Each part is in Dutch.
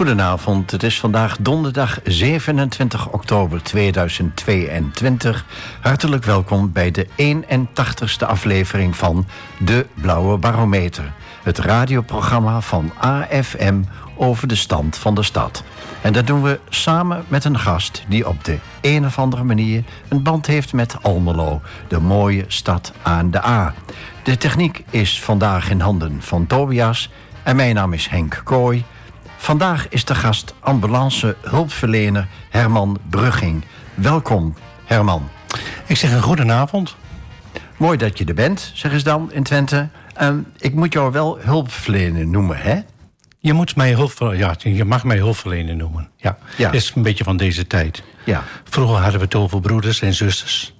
Goedenavond, het is vandaag donderdag 27 oktober 2022. Hartelijk welkom bij de 81ste aflevering van De Blauwe Barometer. Het radioprogramma van AFM over de stand van de stad. En dat doen we samen met een gast die op de een of andere manier een band heeft met Almelo, de mooie stad aan de A. De techniek is vandaag in handen van Tobias en mijn naam is Henk Kooi. Vandaag is de gast ambulance hulpverlener Herman Brugging. Welkom, Herman. Ik zeg een goedenavond. Mooi dat je er bent, zeg eens dan in Twente. Uh, ik moet jou wel hulpverlener noemen, hè? Je, moet mij ja, je mag mij hulpverlener noemen. Ja. is een beetje van deze tijd. Ja. Vroeger hadden we het over broeders en zusters.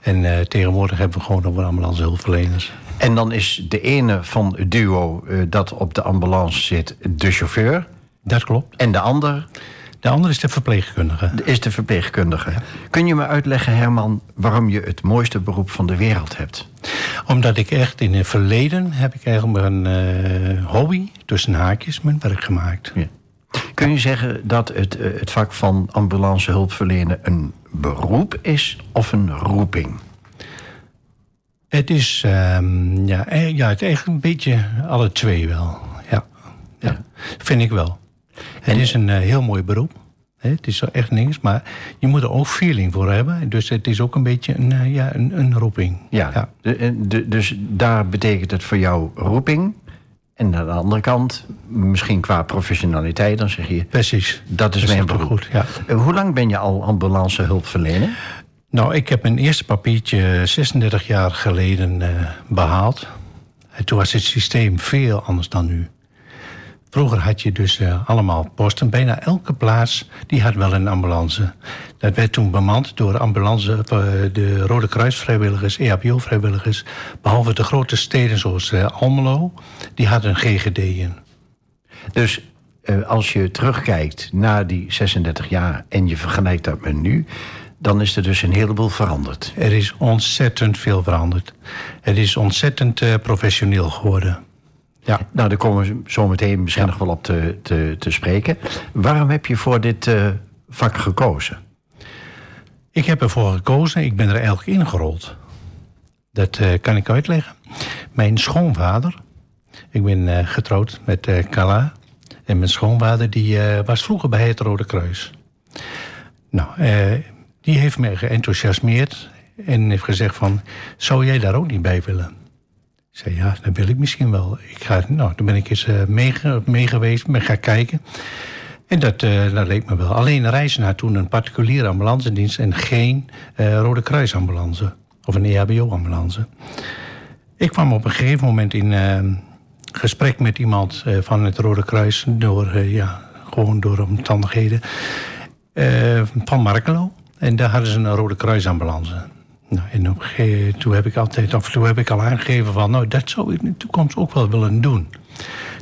En uh, tegenwoordig hebben we gewoon over ambulance hulpverleners. En dan is de ene van het duo uh, dat op de ambulance zit de chauffeur. Dat klopt. En de ander? De ander is de verpleegkundige. Is de verpleegkundige. Ja. Kun je me uitleggen, Herman, waarom je het mooiste beroep van de wereld hebt? Omdat ik echt in het verleden heb ik eigenlijk een uh, hobby, tussen haakjes, mijn werk gemaakt. Ja. Kun je zeggen dat het, uh, het vak van ambulancehulpverlenen een beroep is of een roeping? Het is, um, ja, ja, het echt een beetje alle twee wel. Ja, ja. ja. vind ik wel. Het is een uh, heel mooi beroep. Het is echt niks, maar je moet er ook feeling voor hebben. Dus het is ook een beetje een, uh, ja, een, een roeping. Ja, ja. De, de, dus daar betekent het voor jou roeping. En aan de andere kant, misschien qua professionaliteit, dan zeg je... Precies. Dat is mijn beroep. Goed, ja. Uh, hoe lang ben je al ambulancehulpverlener? Nou, ik heb mijn eerste papiertje 36 jaar geleden uh, behaald. En toen was het systeem veel anders dan nu. Vroeger had je dus uh, allemaal posten. Bijna elke plaats die had wel een ambulance. Dat werd toen bemand door ambulance, uh, de Rode Kruisvrijwilligers, EHBO-vrijwilligers. Behalve de grote steden zoals Almelo, die hadden een GGD in. Dus als je terugkijkt naar die 36 jaar en je vergelijkt dat met nu dan is er dus een heleboel veranderd. Er is ontzettend veel veranderd. Het is ontzettend uh, professioneel geworden. Ja. Nou, daar komen we zo meteen misschien ja. nog wel op te, te, te, spreken. Waarom heb je voor dit uh, vak gekozen? Ik heb ervoor gekozen, ik ben er eigenlijk ingerold. Dat uh, kan ik uitleggen. Mijn schoonvader, ik ben getrouwd met Kala. En mijn schoonvader die, was vroeger bij het Rode Kruis. Nou, die heeft me geenthousiasmeerd en heeft gezegd van... zou jij daar ook niet bij willen? Ik zei, ja, dat wil ik misschien wel. Ik ga, nou, toen ben ik eens uh, mee, mee, geweest, ben gaan kijken. En dat, uh, dat leek me wel. Alleen reizen naar toen een particuliere ambulancedienst... en geen uh, Rode Kruisambulance of een EHBO-ambulance. Ik kwam op een gegeven moment in gesprek met iemand van het Rode Kruis... door, ja, gewoon door omstandigheden, van Markelo. En daar hadden ze een Rode Kruisambulance. Nou, en toen heb ik altijd, of toen heb ik al aangegeven van, nou, dat zou ik in de toekomst ook wel willen doen.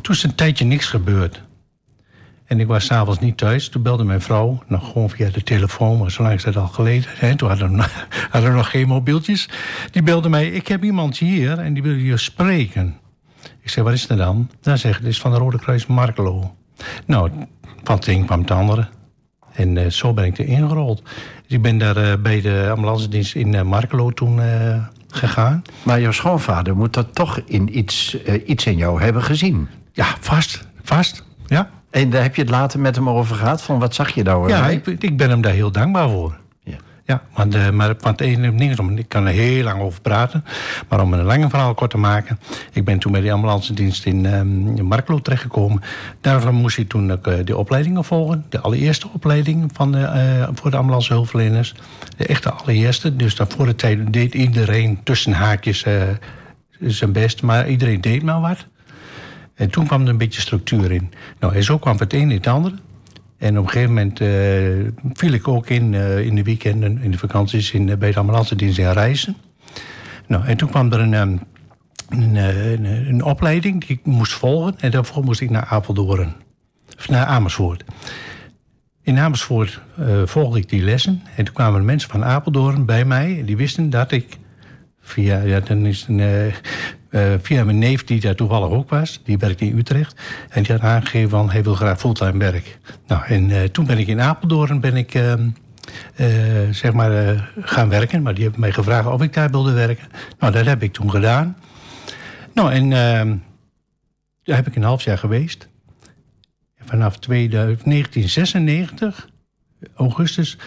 Toen is een tijdje niks gebeurd. En ik was s'avonds niet thuis. Toen belde mijn vrouw, nog gewoon via de telefoon, maar zo lang is dat al geleden. Hè? Toen hadden we, hadden nog geen mobieltjes. Die belde mij, ik heb iemand hier en die wil je spreken. Ik zei, wat is er dan? Dan zegt het is van de Rode Kruis Markelo. Nou, van het een kwam het andere. En uh, zo ben ik er ingerold. Ik ben daar uh, bij de ambulance dienst in uh, Markelo toen gegaan. Maar jouw schoonvader moet dat toch in iets, iets in jou hebben gezien? Ja, vast. Vast, ja. En daar heb je het later met hem over gehad? Van wat zag je daar? Ja, ik, ik, ben hem daar heel dankbaar voor. Ja, want, uh, maar, want ene ding om, ik kan er heel lang over praten. Maar om een lange verhaal kort te maken. Ik ben toen bij de ambulance dienst in, um, terechtgekomen. Daarvan moest ik toen uh, de opleidingen volgen. De allereerste opleiding van de, uh, voor de ambulancehulpverleners. De echte allereerste. Dus dat voor de tijd deed iedereen tussen haakjes zijn best. Maar iedereen deed maar wat. En toen kwam er een beetje structuur in. Nou, en zo kwam het een in het andere. En op een gegeven moment uh, viel ik ook in, uh, in de weekenden, in de vakanties, in, uh, bij de ambulance dienst in Reizen. Nou, en toen kwam er een, um, een, een, opleiding die ik moest volgen. En daarvoor moest ik naar Apeldoorn. Of naar Amersfoort. In Amersfoort volgde ik die lessen. En toen kwamen mensen van Apeldoorn bij mij. En die wisten dat ik via, ja, dan is een, via mijn neef, die daar toevallig ook was, die werkte in Utrecht. En die had aangegeven van hij wil graag fulltime werk. Nou, en toen ben ik in Apeldoorn ben ik, ehm, zeg maar, gaan werken. Maar die hebben mij gevraagd of ik daar wilde werken. Nou, dat heb ik toen gedaan. Nou, en ehm, daar heb ik een half jaar geweest. Vanaf 1996, augustus,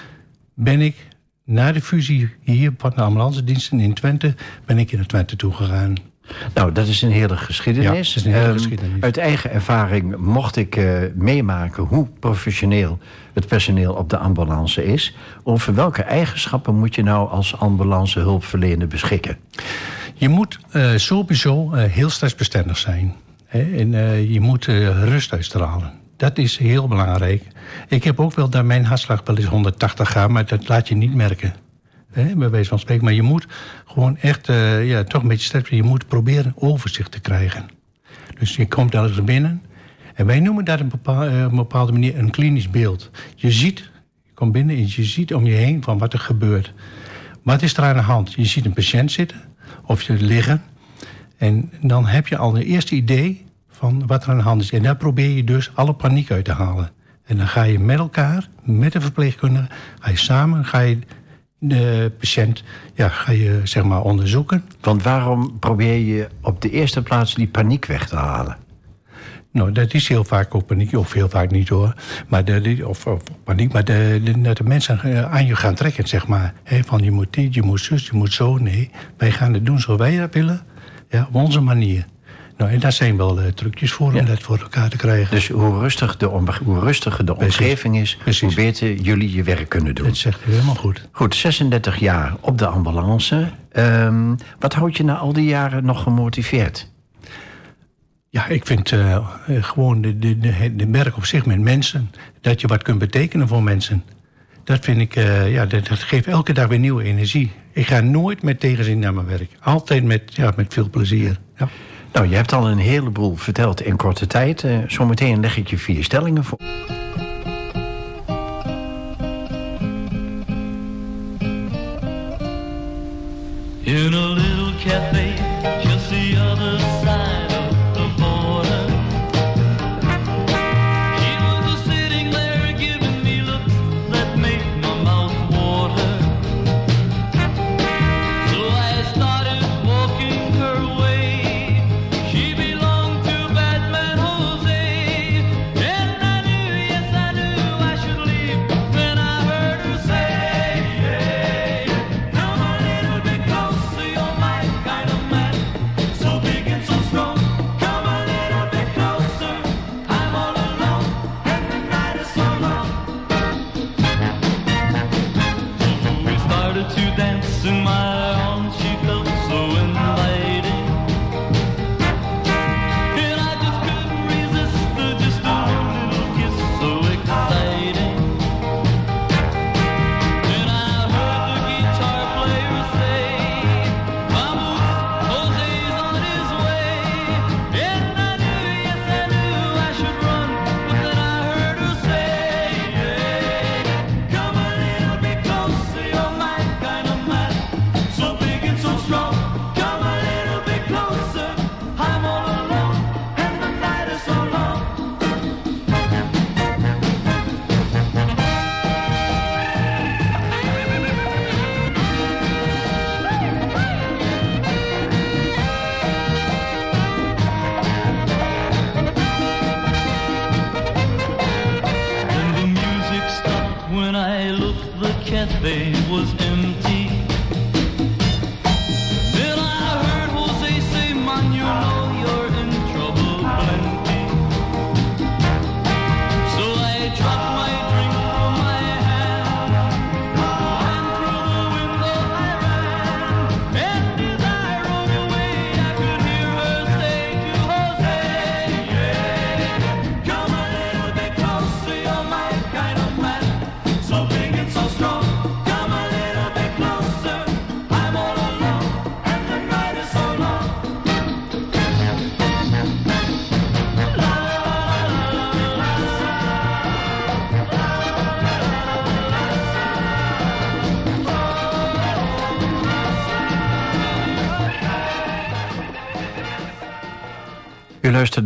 ben ik na de fusie hier van de ambulance diensten in Twente... ben ik naar Twente toegegaan. Nou, dat is een hele geschiedenis. Ja, een hele ehm, geschiedenis. Uit eigen ervaring mocht ik uh, meemaken hoe professioneel het personeel op de ambulance is. Over welke eigenschappen moet je nou als ambulancehulpverlener beschikken? Je moet uh, sowieso uh, heel stressbestendig zijn. Hè? En je moet rust uitstralen. Dat is heel belangrijk. Ik heb ook wel dat mijn hartslag wel eens 180 gaat, maar dat laat je niet merken. Hè, bij wijze van spreken. Maar je moet gewoon echt, uh, ja, toch een beetje sterk Je moet proberen overzicht te krijgen. Dus je komt ergens binnen. En wij noemen dat op een, uh, een bepaalde manier een klinisch beeld. Je ziet, je komt binnen en je ziet om je heen van wat er gebeurt. Wat is er aan de hand? Je ziet een patiënt zitten of je liggen. En dan heb je al een eerste idee van wat er aan de hand is. En daar probeer je dus alle paniek uit te halen. En dan ga je met elkaar, met de verpleegkundige, ga je samen ga je de patiënt ja, ga je, zeg maar, onderzoeken. Want waarom probeer je op de eerste plaats die paniek weg te halen? Nou, dat is heel vaak ook paniek, of heel vaak niet hoor. Maar de, of, of paniek, maar de, de, de, mensen aan je gaan trekken, zeg maar. van je moet dit, je moet zus, je moet zo. Nee, wij gaan het doen zoals wij dat willen. Ja, op onze manier. Nou, en daar zijn wel uh, trucjes voor om dat voor elkaar te krijgen. Dus hoe, rustig de, hoe rustiger de omgeving is, hoe beter jullie je werk kunnen doen. Dat zegt u helemaal goed. Goed, 36 jaar op de ambulance. Um, wat houdt je na al die jaren nog gemotiveerd? Ja, ik vind uh, gewoon de, de, de, de werk op zich met mensen. Dat je wat kunt betekenen voor mensen. Dat vind ik, uh, ja, dat, dat, geeft elke dag weer nieuwe energie. Ik ga nooit met tegenzin naar mijn werk. Altijd met, ja, met veel plezier. Ja. Nou, je hebt al een heleboel verteld in korte tijd. Uh, zometeen leg ik je vier stellingen voor.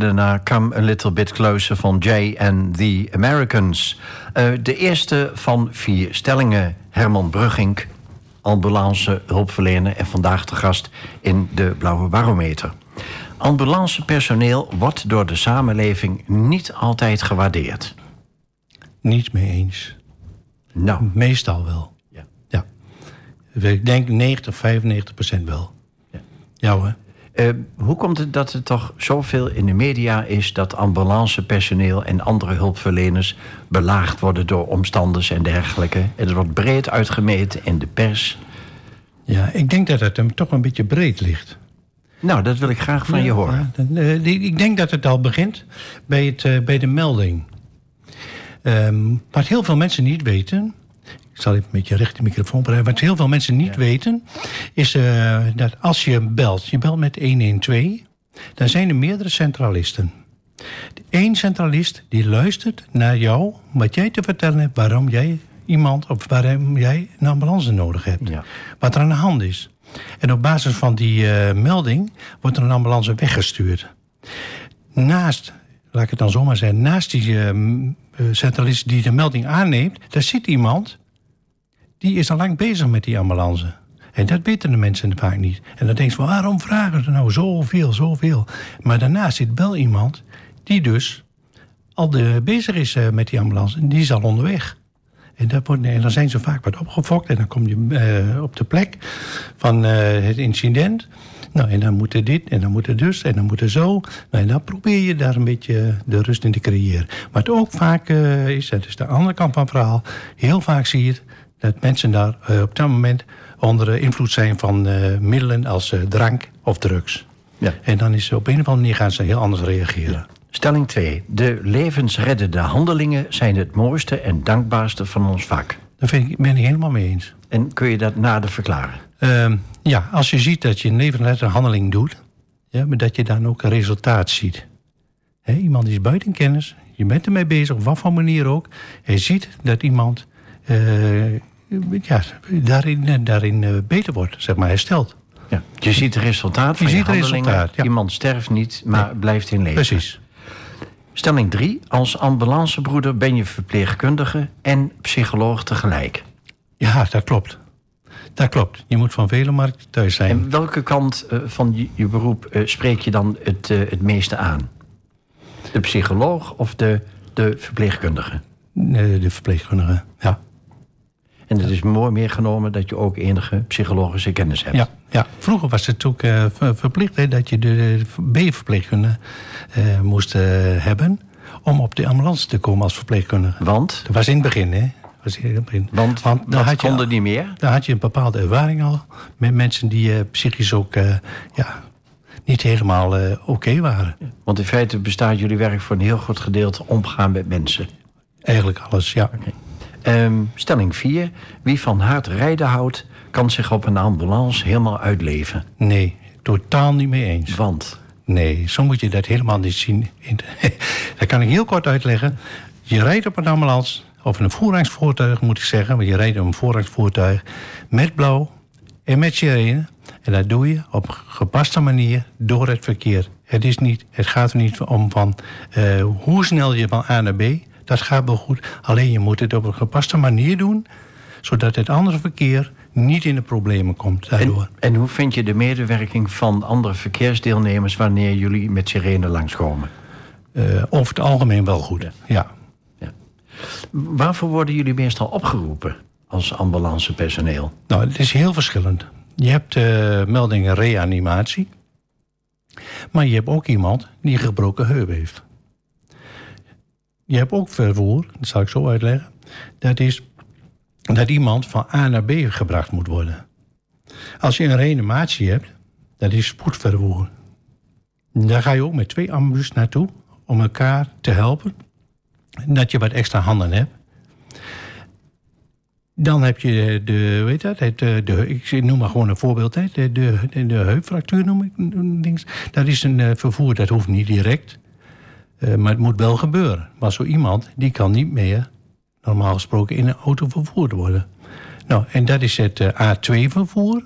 Luisterde naar Come a Little Bit Closer van Jay and the Americans. Uh, de eerste van vier stellingen. Herman Brugging, ambulance hulpverlener... en vandaag de gast in de Blauwe Barometer. Ambulancepersoneel wordt door de samenleving niet altijd gewaardeerd. Niet mee eens. Nou. Meestal wel. Ja. ja. Ik denk 90, 95 procent wel. Ja. Ja hoor. Uh, hoe komt het dat er toch zoveel in de media is dat ambulancepersoneel en andere hulpverleners belaagd worden door omstanders en dergelijke? En het wordt breed uitgemeten in de pers. Ja, ik denk dat het hem toch een beetje breed ligt. Nou, dat wil ik graag van je horen. Ja, uh, ik denk dat het al begint bij, het, uh, bij de melding. Um, wat heel veel mensen niet weten, ik zal even een beetje recht de microfoon breien. Wat heel veel mensen niet ja. weten, is uh, dat als je belt, je belt met 112, dan zijn er meerdere centralisten. Eén centralist die luistert naar jou, wat jij te vertellen hebt, waarom jij iemand of waarom jij een ambulance nodig hebt. Ja. Wat er aan de hand is. En op basis van die uh, melding wordt er een ambulance weggestuurd. Naast, laat ik het dan zomaar zeggen, naast die uh, centralist die de melding aanneemt, daar zit iemand die is al lang bezig met die ambulance. En dat weten de mensen vaak niet. En dan denk je waarom vragen ze nou zoveel, zoveel? Maar daarnaast zit wel iemand die dus al de, bezig is uh, met die ambulance. Die is al onderweg. En, dat wordt, en dan zijn ze vaak wat opgefokt. En dan kom je uh, op de plek van uh, het incident. Nou, en dan moet er dit, en dan moet er dus, en dan moet er zo. Nou, en dan probeer je daar een beetje de rust in te creëren. Wat ook vaak is, dat is de andere kant van het verhaal... heel vaak zie je het, dat mensen daar uh, op dat moment onder invloed zijn van uh, middelen als drank of drugs. Ja. En dan is op een of andere manier gaan ze heel anders reageren. Ja. Stelling 2. De levensreddende handelingen zijn het mooiste en dankbaarste van ons vak. Daar vind ik, ben ik helemaal mee eens. En kun je dat nader verklaren? Uh, ja, als je ziet dat je een levensreddende handeling doet... Ja, maar dat je dan ook een resultaat ziet. He, iemand is buiten kennis, je bent ermee bezig, op wat voor manier ook. En je ziet dat iemand uh, ja, daarin, daarin uh, beter wordt, zeg maar, hersteld. Ja. Je ziet het resultaat van je, je, ziet handelingen. Resultaat, ja. Iemand sterft niet, maar nee. blijft in leven. Precies. Stelling 3. Als ambulancebroeder ben je verpleegkundige en psycholoog tegelijk. Ja, dat klopt. Dat klopt. Je moet van vele markten thuis zijn. En welke kant uh, van je, beroep spreek je dan het, het meeste aan? De psycholoog of de, de verpleegkundige? De verpleegkundige, ja. En het is mooi meegenomen dat je ook enige psychologische kennis hebt. Ja, ja. vroeger was het ook uh, verplicht hè, dat je de B-verpleegkundige uh, moest uh, hebben... om op de ambulance te komen als verpleegkundige. Want? Dat was in het begin, hè. Was in het begin. Want, Want dan had je niet meer? Dan had je een bepaalde ervaring al... met mensen die psychisch ook ja, niet helemaal oké okay waren. Want in feite bestaat jullie werk voor een heel groot gedeelte omgaan met mensen. Eigenlijk alles, ja. Okay. Um, stelling 4. Wie van hard rijden houdt, kan zich op een ambulance helemaal uitleven. Nee, totaal niet mee eens. Want? Nee, zo moet je dat helemaal niet zien. dat kan ik heel kort uitleggen. Je rijdt op een ambulance, of een voorrangsvoertuig moet ik zeggen... want je rijdt op een voorrangsvoertuig met blauw en met sirene... en dat doe je op gepaste manier door het verkeer. Het, is niet, het gaat er niet om van uh, hoe snel je van A naar B... Dat gaat wel goed. Alleen je moet het op een gepaste manier doen... zodat het andere verkeer niet in de problemen komt daardoor. En, en hoe vind je de medewerking van andere verkeersdeelnemers... wanneer jullie met sirene langskomen? Uh, over het algemeen wel goed, ja. ja. Waarvoor worden jullie meestal opgeroepen als ambulancepersoneel? Nou, het is heel verschillend. Je hebt uh, meldingen reanimatie... maar je hebt ook iemand die een gebroken heup heeft... Je hebt ook vervoer, dat zal ik zo uitleggen. Dat is dat iemand van A naar B gebracht moet worden. Als je een reanimatie hebt, dat is spoedvervoer. Daar ga je ook met twee ambulances naartoe om elkaar te helpen. Dat je wat extra handen hebt. Dan heb je de, weet dat, het, de, ik noem maar gewoon een voorbeeld, de, de, heupfractuur noem ik. Dat is een vervoer, dat hoeft niet direct. Uh, maar het moet wel gebeuren. Maar zo iemand, die kan niet meer normaal gesproken in een auto vervoerd worden. Nou, en dat is het uh, A2-vervoer.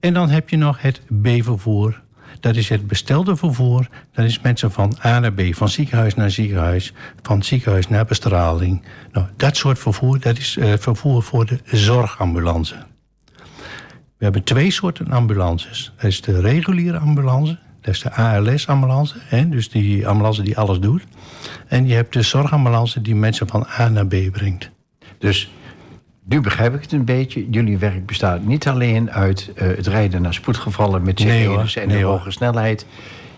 En dan heb je nog het B-vervoer. dat is het bestelde vervoer. Dat is mensen van A naar B, van ziekenhuis naar ziekenhuis, van ziekenhuis naar bestraling. Nou, dat soort vervoer, dat is uh, vervoer voor de zorgambulance. We hebben twee soorten ambulances. Dat is de reguliere ambulance, dat is de ALS-ambulance, dus die ambulance die alles doet. En je hebt de zorgambulance die mensen van A naar B brengt. Dus nu begrijp ik het een beetje. Jullie werk bestaat niet alleen uit uh, het rijden naar spoedgevallen met sirenes nee, en nee, de hoge snelheid.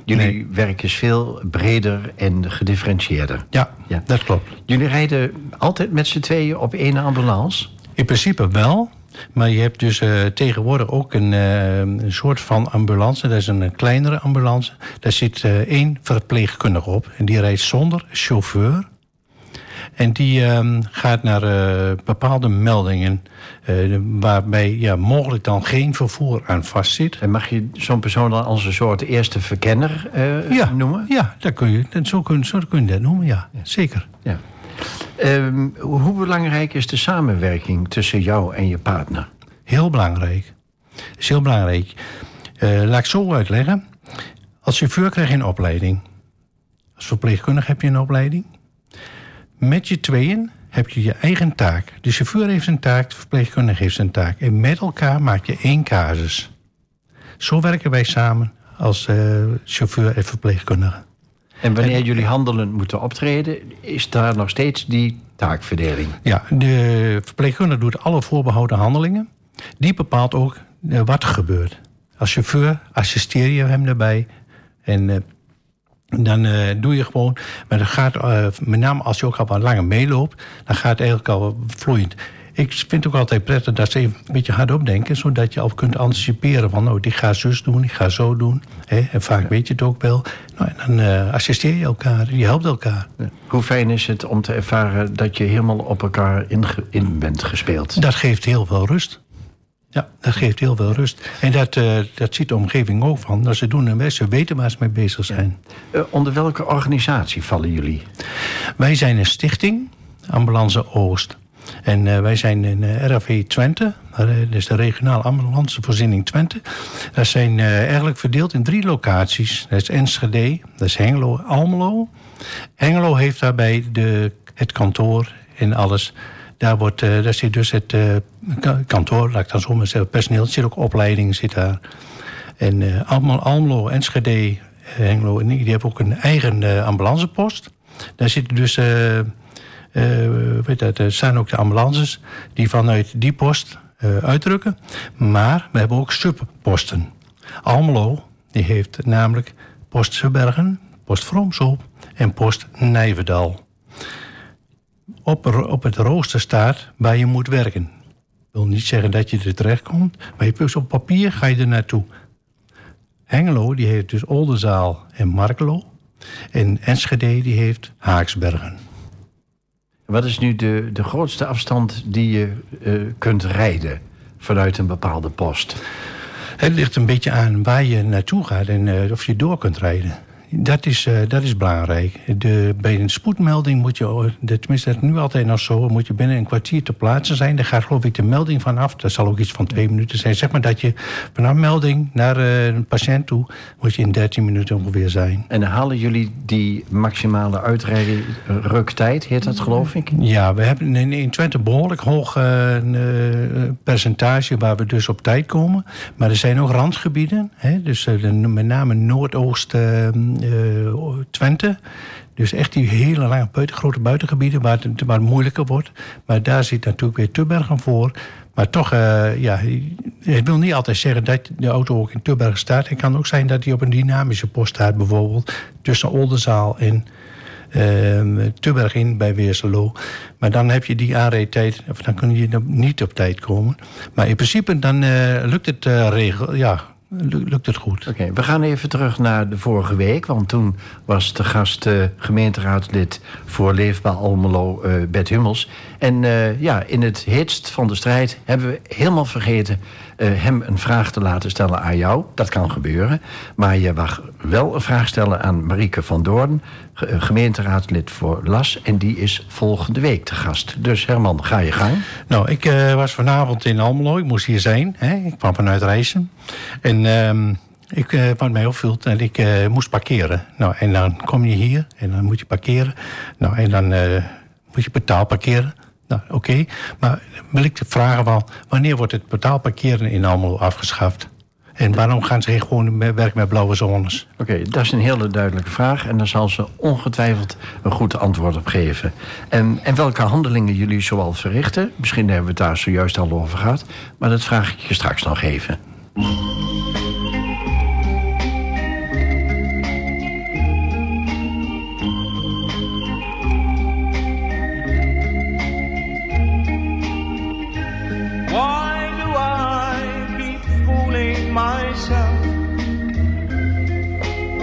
Jullie nee. werk is veel breder en gedifferentieerder. Ja, ja, dat klopt. Jullie rijden altijd met z'n tweeën op één ambulance? In principe wel. Maar je hebt dus uh, tegenwoordig ook een, uh, een, soort van ambulance. Dat is een, kleinere ambulance. Daar zit uh, één verpleegkundige op. En die rijdt zonder chauffeur. En die uh, gaat naar bepaalde meldingen... Waarbij ja, mogelijk dan geen vervoer aan vastzit. En mag je zo'n persoon dan als een soort eerste verkenner ja, noemen? Ja, dat kun je, dat, zo, kun, zo kun je dat noemen, ja. ja. Zeker. Ja. Um, hoe belangrijk is de samenwerking tussen jou en je partner? Heel belangrijk. is heel belangrijk. laat ik zo uitleggen. Als chauffeur krijg je een opleiding. Als verpleegkundige heb je een opleiding. Met je tweeën heb je je eigen taak. De chauffeur heeft een taak, de verpleegkundige heeft zijn taak. En met elkaar maak je één casus. Zo werken wij samen als uh, chauffeur en verpleegkundige. En wanneer jullie handelend moeten optreden, is daar nog steeds die taakverdeling? Ja, de verpleegkundige doet alle voorbehouden handelingen. Die bepaalt ook uh, wat er gebeurt. Als chauffeur assisteer je hem daarbij. En uh, dan uh, doe je gewoon. Maar dat gaat, met name als je ook al wat langer meeloopt, dan gaat het eigenlijk al vloeiend. Ik vind het ook altijd prettig dat ze even een beetje hardop denken, zodat je al kunt anticiperen van, oh, die ga zus doen, die ga zo doen. Hè? En vaak weet je het ook wel. Nou, en dan uh, assisteer je elkaar, je helpt elkaar. Ja. Hoe fijn is het om te ervaren dat je helemaal op elkaar in, in bent gespeeld? Dat geeft heel veel rust. Ja, dat geeft heel veel rust. En dat, uh, dat ziet de omgeving ook van. Dat ze doen hun best, ze weten waar ze mee bezig zijn. Uh, onder welke organisatie vallen jullie? Wij zijn een stichting, Ambulance Oost. En uh, wij zijn in RAV Twente, dat is de regionale ambulancevoorziening Twente. Dat zijn eigenlijk verdeeld in drie locaties. Dat is Enschede, dat is Hengelo, Almelo. Hengelo heeft daarbij de, het kantoor en alles daar, wordt, daar zit dus het kantoor, laat ik dan zo maar zeggen, personeel. Er zit ook opleiding, zit daar. En Almelo, Enschede, Hengelo, die hebben ook een eigen ambulancepost. Daar zitten dus, weet dat, er zijn ook de ambulances die vanuit die post uitdrukken. Maar we hebben ook subposten. Almelo, die heeft namelijk post Verbergen, post Vroomsel en post Nijverdal op, op het rooster staat waar je moet werken. Dat wil niet zeggen dat je er terecht komt, maar je dus op papier ga je er naartoe. Hengelo die heeft dus Oldenzaal en Markelo. En Enschede die heeft Haaksbergen. Wat is nu de, de grootste afstand die je uh, kunt rijden vanuit een bepaalde post? Het ligt een beetje aan waar je naartoe gaat en uh, of je door kunt rijden. Dat is, uh, dat is belangrijk. De, bij een spoedmelding moet je, tenminste dat nu altijd nog zo, moet je binnen een kwartier te plaatsen zijn. Daar gaat geloof ik de melding vanaf. Dat zal ook iets van twee minuten zijn. Zeg maar dat je vanaf melding naar uh, een patiënt toe, moet je in 13 minuten ongeveer zijn. En halen jullie die maximale uitrijruktijd, heet dat geloof ik? Ja, we hebben in, in Twente behoorlijk hoog uh, percentage waar we dus op tijd komen. Maar er zijn ook randgebieden, hè, dus met name Noordoost uh, Twente. Dus echt die hele lange buiten, grote buitengebieden waar het, waar moeilijker wordt. Maar daar zit natuurlijk weer Tubbergen voor. Maar toch, uh, ja, het wil niet altijd zeggen dat de auto ook in Tubbergen staat. Het kan ook zijn dat hij op een dynamische post staat, bijvoorbeeld tussen Oldenzaal en uh, Tubberg in bij Weerselo. Maar dan heb je die aanrijdtijd, of dan kun je niet op tijd komen. Maar in principe dan uh, lukt het regel, ja, lukt het goed. Oké, we gaan even terug naar de vorige week. Want toen was de gast uh, gemeenteraadslid voor Leefbaar Almelo, uh, Bert Hummels. En uh, ja, in het hitst van de strijd hebben we helemaal vergeten hem een vraag te laten stellen aan jou. Dat kan gebeuren. Maar je mag wel een vraag stellen aan Marieke van Doorn, gemeenteraadslid voor LAS. En die is volgende week te gast. Dus Herman, ga je gang. Nou, ik was vanavond in Almelo. Ik moest hier zijn. Hè? Ik kwam vanuit Rijssen. En um, Ik, wat mij opviel, dat ik moest parkeren. Nou, en dan kom je hier en dan moet je parkeren. Nou, en dan moet je betaal parkeren. Nou, oké. Maar wil ik vragen wel, wanneer wordt het betaalparkeren in Almelo afgeschaft? En waarom gaan ze gewoon werken met blauwe zones? Oké, dat is een hele duidelijke vraag. En daar zal ze ongetwijfeld een goed antwoord op geven. En, en welke handelingen jullie zoal verrichten... misschien hebben we het daar zojuist al over gehad... maar dat vraag ik je straks nog even.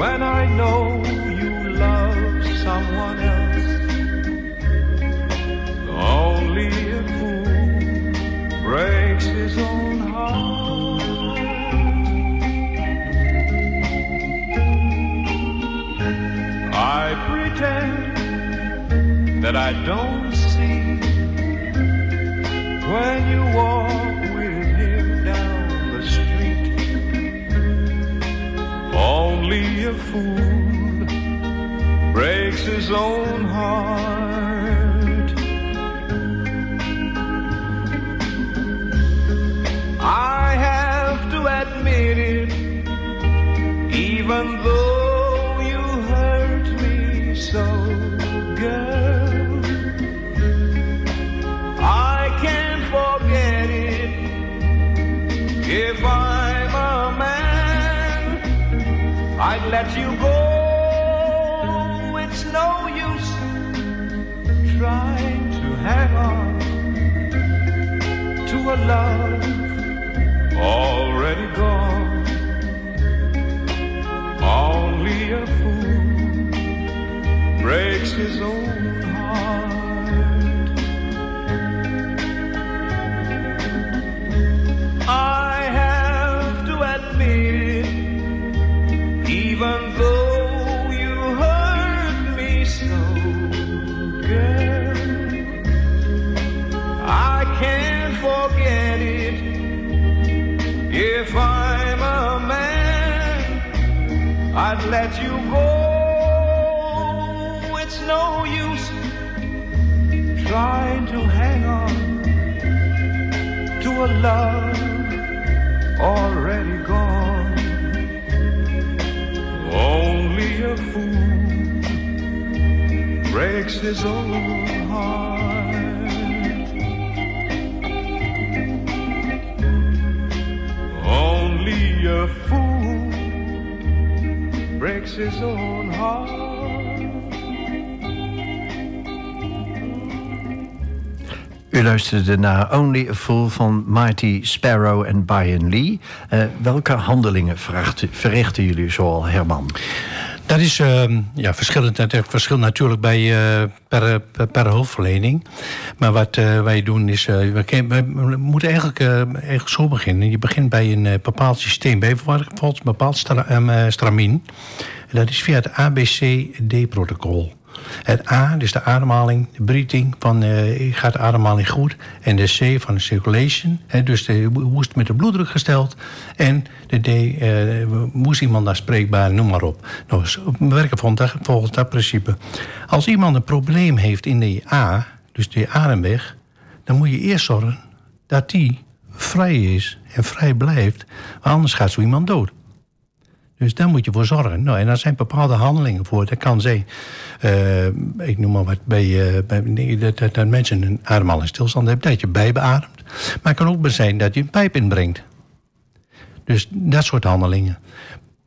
When I know you love someone else. Only a fool breaks his own heart. I pretend that I don't see when you walk Only a fool breaks his own heart. Let you go. It's no use trying to hang on to a love already gone. Only a fool breaks his own I'd let you go. It's no use trying to hang on to a love already gone. Only a fool breaks his own heart. Only a fool breaks his own. U luisterde naar Only a Fool van Mighty Sparrow en Brian Lee. Uh, welke handelingen verrichten jullie zoal, Herman? Dat is uh, ja, verschillend. Natuurlijk bij, uh, per, per, per. Maar wat uh, wij doen is... we, we, moeten eigenlijk, eigenlijk zo beginnen. Je begint bij een bepaald systeem. Bijvoorbeeld een bepaald stra, stramien. En dat is via het ABCD-protocol. Het A, dus de ademhaling, de breathing, van uh, gaat de ademhaling goed. En de C van de circulation, hè, dus de, het met de bloeddruk gesteld. En de D, uh, moest iemand daar spreekbaar, noem maar op. Nou, we werken volgens dat principe. Als iemand een probleem heeft in de A, dus de ademweg... dan moet je eerst zorgen dat die vrij is en vrij blijft. Anders gaat zo iemand dood. Dus daar moet je voor zorgen. Nou, en daar zijn bepaalde handelingen voor. Dat kan zijn, uh, ik noem maar wat, bij, uh, bij dat, dat, mensen een ademhalingsstilstand hebben, dat je bijbeademt. Maar het kan ook zijn dat je een pijp inbrengt. Dus dat soort handelingen.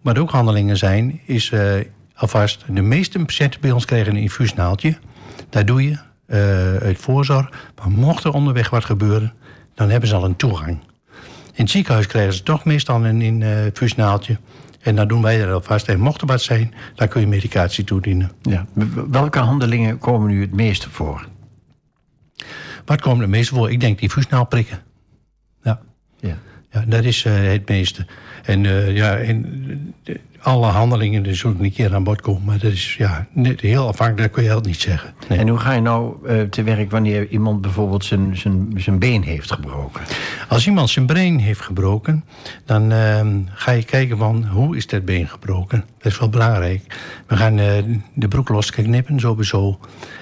Wat ook handelingen zijn, is uh, alvast... de meeste patiënten bij ons krijgen een infuusnaaltje. Daar doe je uit voorzorg. Maar mocht er onderweg wat gebeuren, dan hebben ze al een toegang. In het ziekenhuis krijgen ze toch meestal een infuusnaaltje... En dan doen wij er alvast. En mocht er wat zijn, dan kun je medicatie toedienen. Ja. Welke handelingen komen nu het meeste voor? Wat komen er meeste voor? Ik denk die voesnaal prikken. Ja. ja. Ja, dat is eh, het meeste. En eh, ja, en, eh, alle handelingen zullen een keer aan bod komen. Maar dat is ja, net heel afhankelijk, dat kun je altijd niet zeggen. Nee. En hoe ga je nou te werk wanneer iemand bijvoorbeeld zijn, zijn, zijn been heeft gebroken? Als iemand zijn been heeft gebroken, dan ehm, ga je kijken van hoe is dat been gebroken. Dat is wel belangrijk. We gaan de broek losknippen, sowieso.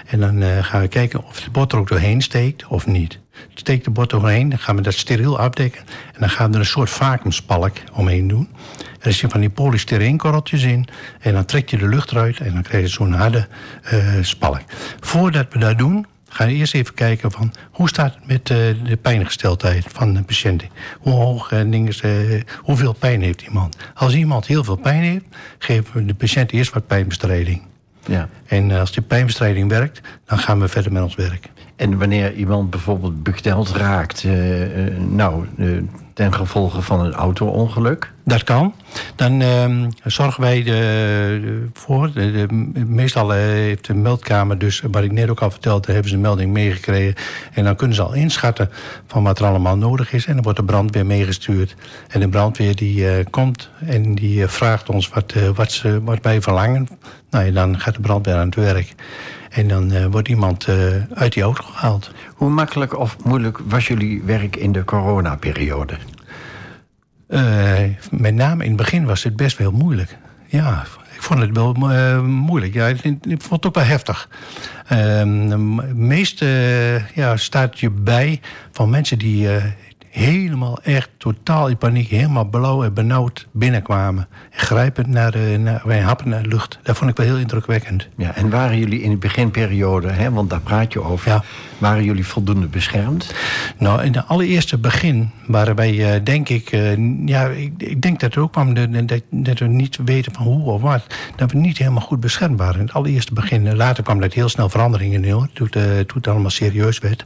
En dan gaan we kijken of de bot er ook doorheen steekt of niet. Steekt de bot doorheen, dan gaan we dat steriel afdekken. En dan gaan we er een soort vacuumspalk omheen doen. Er zitten van die polystyreenkorreltjes in. En dan trek je de lucht eruit en dan krijg je zo'n harde eh, spalk. Voordat we dat doen, gaan we eerst even kijken van hoe staat het met eh, de pijngesteldheid van de patiënt. Hoe hoog eh, hoeveel pijn heeft iemand. Als iemand heel veel pijn heeft, geven we de patiënt eerst wat pijnbestrijding. Ja. En als die pijnbestrijding werkt, dan gaan we verder met ons werk. En wanneer iemand bijvoorbeeld bekneld raakt, eh, eh, nou, eh, ten gevolge van een auto-ongeluk. Dat kan. Dan ehm, zorgen wij de, de- voor. De, de- meestal heeft de meldkamer, dus wat ik net ook al vertelde, hebben ze een melding meegekregen. En dan kunnen ze al inschatten van wat er allemaal nodig is. En dan wordt de brandweer meegestuurd. En de brandweer die komt en die vraagt ons wat, wat, ze, wat wij verlangen. Nou dan gaat de brandweer aan het werk. En dan eh, wordt iemand eh, uit die auto gehaald. Hoe makkelijk of moeilijk was jullie werk in de coronaperiode? Eh, met name in het begin was het best wel moeilijk. Ja, ik vond het wel moeilijk. Ja, ik, ik vond het ook wel heftig. Ehm meest ja, staat je bij van mensen die helemaal echt totaal in paniek, helemaal blauw en benauwd binnenkwamen. Grijpend naar de, naar, wij happen naar de lucht. Dat vond ik wel heel indrukwekkend. Ja, en waren jullie in de beginperiode, hè, want daar praat je over, Ja. waren jullie voldoende beschermd? Nou, in de allereerste begin waren wij, eh, denk ik... eh, ja, ik, ik denk dat er ook kwam dat, dat we niet weten van hoe of wat. Dat we niet helemaal goed beschermd waren. In het allereerste begin. En Later kwam dat heel snel veranderingen in, hoor. Toen, het, eh, toen het allemaal serieus werd.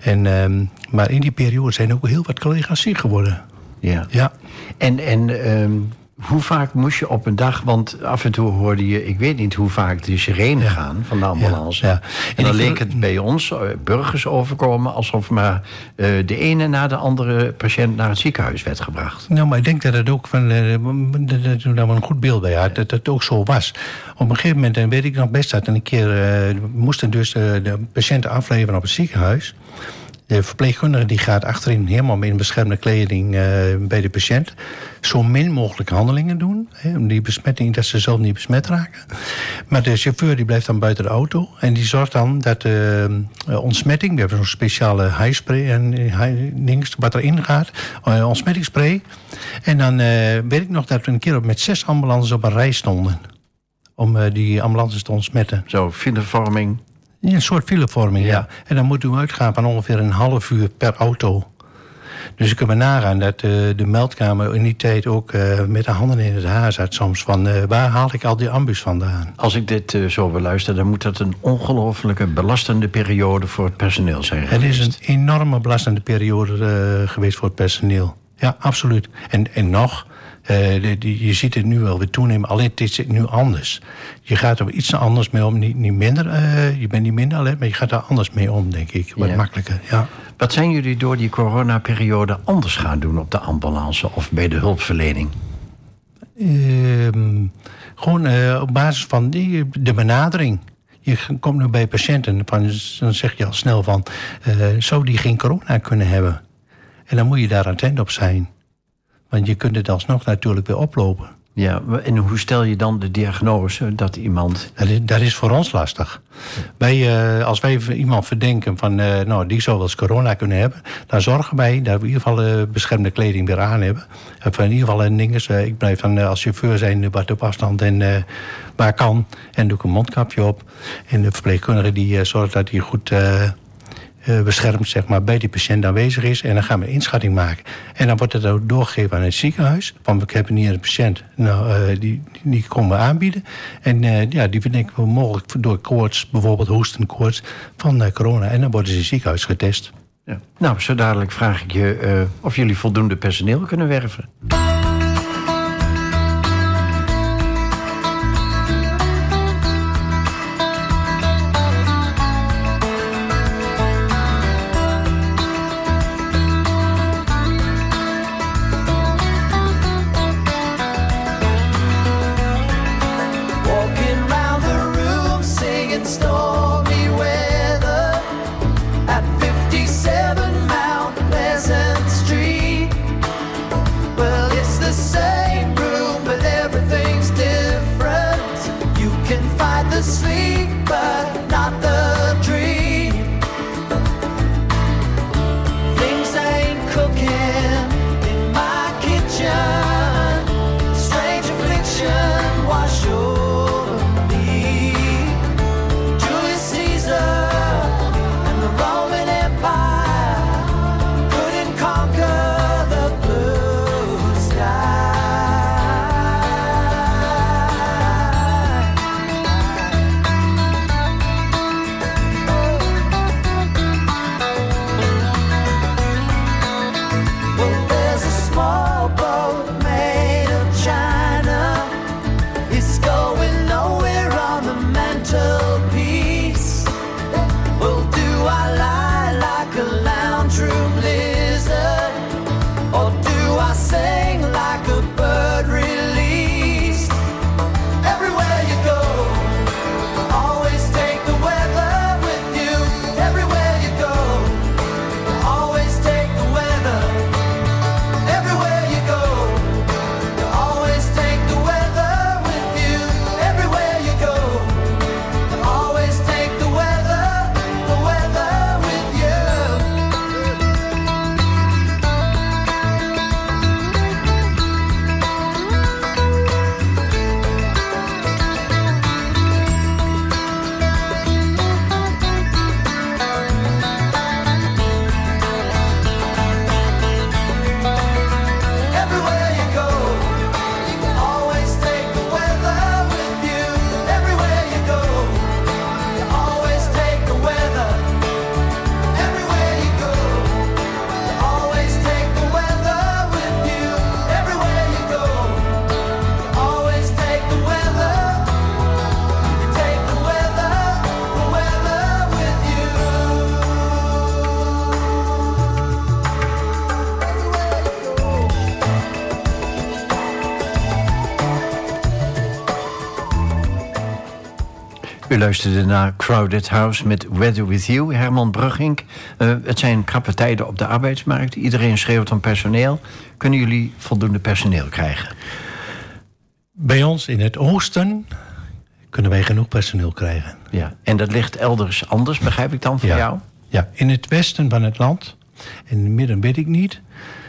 En, ehm, maar in die periode zijn ook heel wat collega's ziek geworden. Ja. Ja. En, en ehm, hoe vaak moest je op een dag, want af en toe hoorde je, ik weet niet hoe vaak de sirene gaan van de ambulance. Ja, ja. En En dan leek het bij ons, eh, burgers overkomen, alsof maar eh, de ene na de andere patiënt naar het ziekenhuis werd gebracht. Nou, maar ik denk dat het ook van. eh, dat, we een goed beeld bij had. Dat het ook zo was. Op een gegeven moment, en weet ik nog best dat een keer. moesten dus de patiënten afleveren op het ziekenhuis. De verpleegkundige die gaat achterin helemaal in beschermde kleding eh, bij de patiënt. Zo min mogelijk handelingen doen. Hè, om die besmetting, dat ze zelf niet besmet raken. Maar de chauffeur die blijft dan buiten de auto. En die zorgt dan dat de eh, ontsmetting. We hebben zo'n speciale haispray en eh, dings wat erin gaat. eh, ontsmettingsspray. En dan eh, weet ik nog dat we een keer op met zes ambulances op een rij stonden. Om eh, die ambulances te ontsmetten. Zo, Een soort filevorming, ja. Ja. En dan moet u uitgaan van ongeveer een half uur per auto. Dus ik kan me nagaan dat eh, de meldkamer in die tijd ook eh, met de handen in het haar zat soms. Van eh, waar haal ik al die ambus vandaan? Als ik dit zo beluister, dan moet dat een ongelofelijke belastende periode voor het personeel zijn Het is geweest. een enorme belastende periode geweest voor het personeel. Ja, absoluut. En, en nog, de- die- je ziet het nu wel weer toenemen. Alleen het is nu anders. Je gaat er iets anders mee om. Niet, niet minder, eh, je bent niet minder alert, maar je gaat er anders mee om, denk ik. Wat Ja. makkelijker, ja. Wat zijn jullie door die coronaperiode anders gaan doen op de ambulance of bij de hulpverlening? Ehm, gewoon eh, op basis van die, de benadering. Je komt nu bij patiënten, van, dan zeg je al snel van... eh, zou die geen corona kunnen hebben? En dan moet je daar attent op zijn. Want je kunt het alsnog natuurlijk weer oplopen. Ja, en hoe stel je dan de diagnose dat iemand... Dat is, dat is voor ons lastig. Wij, eh, als wij iemand verdenken van, eh, nou, die zou wel eens corona kunnen hebben, dan zorgen wij dat we in ieder geval eh, beschermde kleding weer aan hebben. En van in ieder geval een ding is, eh, ik blijf dan als chauffeur zijn wat op afstand en waar kan. En doe ik een mondkapje op. En de verpleegkundige die zorgt dat hij goed eh, beschermd zeg maar, bij die patiënt aanwezig is. En dan gaan we een inschatting maken. En dan wordt het ook doorgegeven aan het ziekenhuis. Want we hebben hier een patiënt, nou, eh, die, die komen we aanbieden. En eh, ja, die verdenken we mogelijk door koorts, bijvoorbeeld hoestenkoorts, van corona. En dan worden ze in het ziekenhuis getest. Ja. Nou, zo dadelijk vraag ik je of jullie voldoende personeel kunnen werven. U luisterde naar Crowded House met Weather With You, Herman Brugging. Uh, het zijn krappe tijden op de arbeidsmarkt. Iedereen schreeuwt om personeel. Kunnen jullie voldoende personeel krijgen? Bij ons in het oosten kunnen wij genoeg personeel krijgen. Ja, en dat ligt elders anders, begrijp ik dan van ja. jou? Ja, in het westen van het land. In het midden weet ik niet.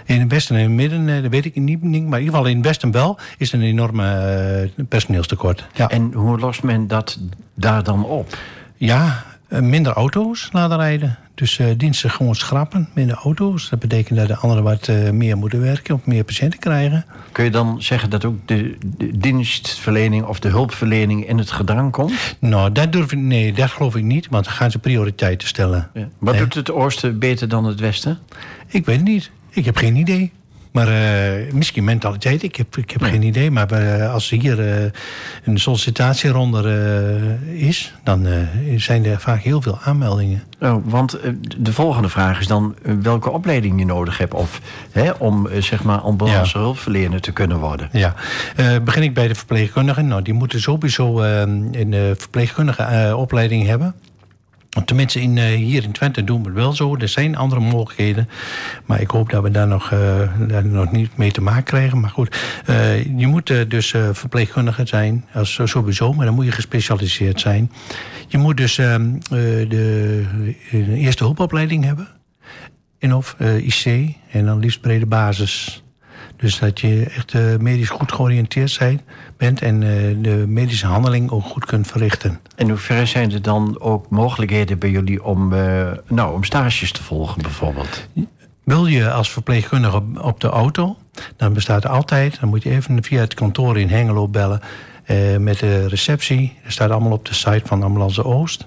In het westen en het midden, eh, dat weet ik niet. Maar in ieder geval in het westen wel, is er een enorme uh, personeelstekort. Ja. En hoe lost men dat daar dan op? Ja, uh, minder auto's laten rijden. Dus uh, diensten gewoon schrappen, minder auto's. Dat betekent dat de anderen wat uh, meer moeten werken of meer patiënten krijgen. Kun je dan zeggen dat ook de, de, dienstverlening of de hulpverlening in het gedrang komt? Nou, dat durf ik, nee, dat geloof ik niet, want dan gaan ze prioriteiten stellen. Ja. Wat doet het oosten beter dan het westen? Ik weet het niet. Ik heb geen idee. Maar uh, misschien mentaliteit, ik heb, ik heb geen idee. Maar uh, als er hier uh, een sollicitatieronde is, dan zijn er vaak heel veel aanmeldingen. Oh, want de volgende vraag is dan welke opleiding je nodig hebt of, hè, om zeg maar ambulance ja. hulpverlener te kunnen worden. Ja, begin ik bij de verpleegkundigen. Nou, die moeten sowieso een verpleegkundige opleiding hebben. Tenminste, in, uh, hier in Twente doen we het wel zo. Er zijn andere mogelijkheden. Maar ik hoop dat we daar nog, uh, daar nog niet mee te maken krijgen. Maar goed, uh, je moet dus verpleegkundige zijn. Als, sowieso, maar dan moet je gespecialiseerd zijn. Je moet dus ehm, de, eerste hulpopleiding hebben. En of IC. En dan liefst brede basis. Dus dat je echt uh, medisch goed georiënteerd zijn, bent en uh, de medische handeling ook goed kunt verrichten. En hoe ver zijn er dan ook mogelijkheden bij jullie om, uh, nou, om stages te volgen bijvoorbeeld? Wil je als verpleegkundige op de auto, dan bestaat er altijd, dan moet je even via het kantoor in Hengelo bellen met de receptie. Dat staat allemaal op de site van Ambulance Oost.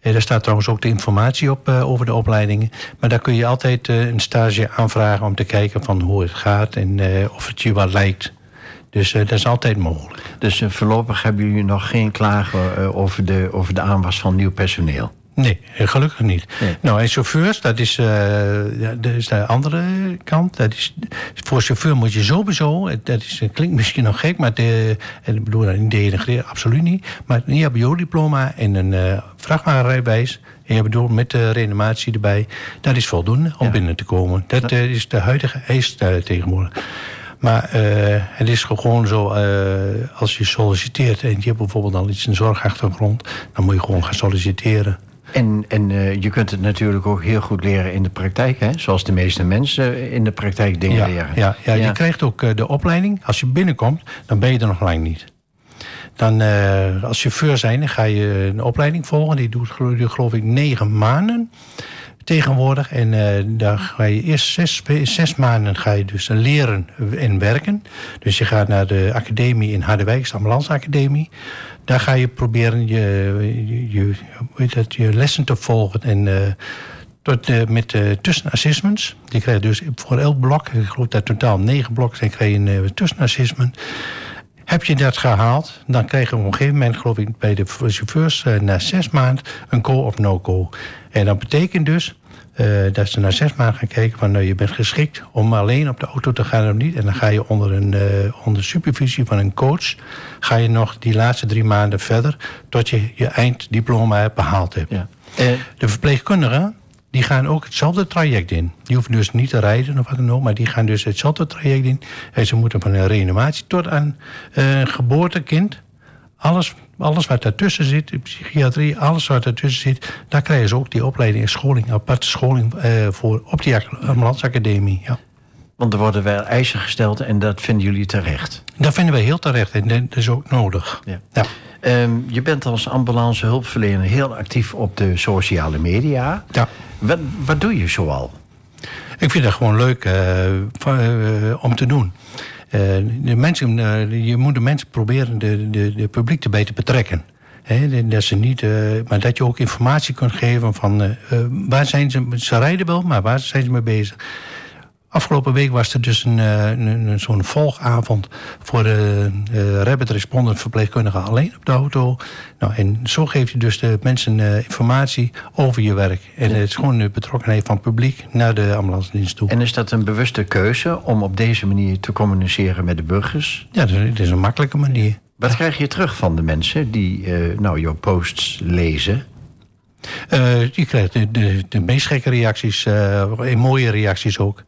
Daar staat trouwens ook de informatie op uh, over de opleidingen. Maar daar kun je altijd uh, een stage aanvragen om te kijken van hoe het gaat en of het je wat lijkt. Dus dat is altijd mogelijk. Dus voorlopig hebben jullie nog geen klagen over, de, over de aanwas van nieuw personeel? Nee, gelukkig niet. Nee. Nou, en chauffeurs, dat is, uh, dat is de andere kant. Dat is, voor chauffeur moet je sowieso, dat is, klinkt misschien nog gek, maar de, en ik bedoel dat niet denigreer, absoluut niet. Maar een HBO-diploma en een uh, vrachtwagenrijbewijs, en je bedoelt met de reanimatie erbij, dat is voldoende om ja. binnen te komen. Dat uh, is de huidige eis tegenwoordig. Maar uh, het is gewoon zo, uh, als je solliciteert en je hebt bijvoorbeeld al iets in zorgachtergrond, dan moet je gewoon gaan solliciteren. En, en uh, je kunt het natuurlijk ook heel goed leren in de praktijk, hè? zoals de meeste mensen in de praktijk dingen ja, leren. Ja, ja, ja, je krijgt ook uh, de opleiding. Als je binnenkomt, dan ben je er nog lang niet. Dan, uh, als chauffeur zijn, dan ga je een opleiding volgen. Die doet geloof ik negen maanden tegenwoordig. En uh, daar ga je eerst zes, zes maanden ga je dus leren en werken. Dus je gaat naar de academie in Harderwijk, de Ambulance Academie. Daar ga je proberen je, je, dat, je lessen te volgen. En uh, tot, uh, met uh, tussenassessments. Die krijg je dus voor elk blok, ik geloof dat totaal negen blokken zijn, krijg je een tussenassessment. Heb je dat gehaald, dan krijg je op een gegeven moment, geloof ik, bij de chauffeurs na zes maanden een go of no-go. En dat betekent dus uh, dat ze na zes maanden gaan kijken van nou, je bent geschikt om alleen op de auto te gaan of niet. En dan ga je onder, een, uh, onder supervisie van een coach, ga je nog die laatste drie maanden verder tot je je einddiploma behaald hebt. Ja. Uh, de verpleegkundigen, die gaan ook hetzelfde traject in. Die hoeven dus niet te rijden of wat dan ook, maar die gaan dus hetzelfde traject in. En ze moeten van een reanimatie tot aan een geboortekind, alles alles wat daartussen zit, de psychiatrie, alles wat daartussen zit, daar krijgen ze ook die opleiding en scholing, aparte scholing uh, voor op die ambulanceacademie. Ja. Want er worden wel eisen gesteld en dat vinden jullie terecht? Dat vinden wij heel terecht en dat is ook nodig. Ja. ja. Um, je bent als ambulance hulpverlener heel actief op de sociale media. Ja. Wat, wat doe je zoal? Ik vind dat gewoon leuk uh, uh, om te doen. Uh, de mensen, uh, je moet de mensen proberen de, de, de publiek erbij te betrekken. Dat ze niet, uh, maar dat je ook informatie kunt geven van waar zijn ze, ze rijden wel, maar waar zijn ze mee bezig. Afgelopen week was er dus een, een, een zo'n volgavond voor de uh, rapid respondent verpleegkundige alleen op de auto. Nou, en zo geef je dus de mensen uh, informatie over je werk. En het is gewoon de betrokkenheid van het publiek naar de ambulance dienst toe. En is dat een bewuste keuze om op deze manier te communiceren met de burgers? Ja, het is een makkelijke manier. Wat krijg je terug van de mensen die eh, nou, jouw posts lezen? Eh, je krijgt de, de, de meest gekke reacties, eh, mooie reacties ook.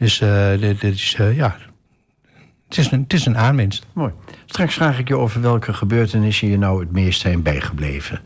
Dus eh, dit dit is, eh, ja. Het is, een, het is een aanwinst. Mooi. Straks vraag ik je over welke gebeurtenissen je nou het meest zijn bijgebleven.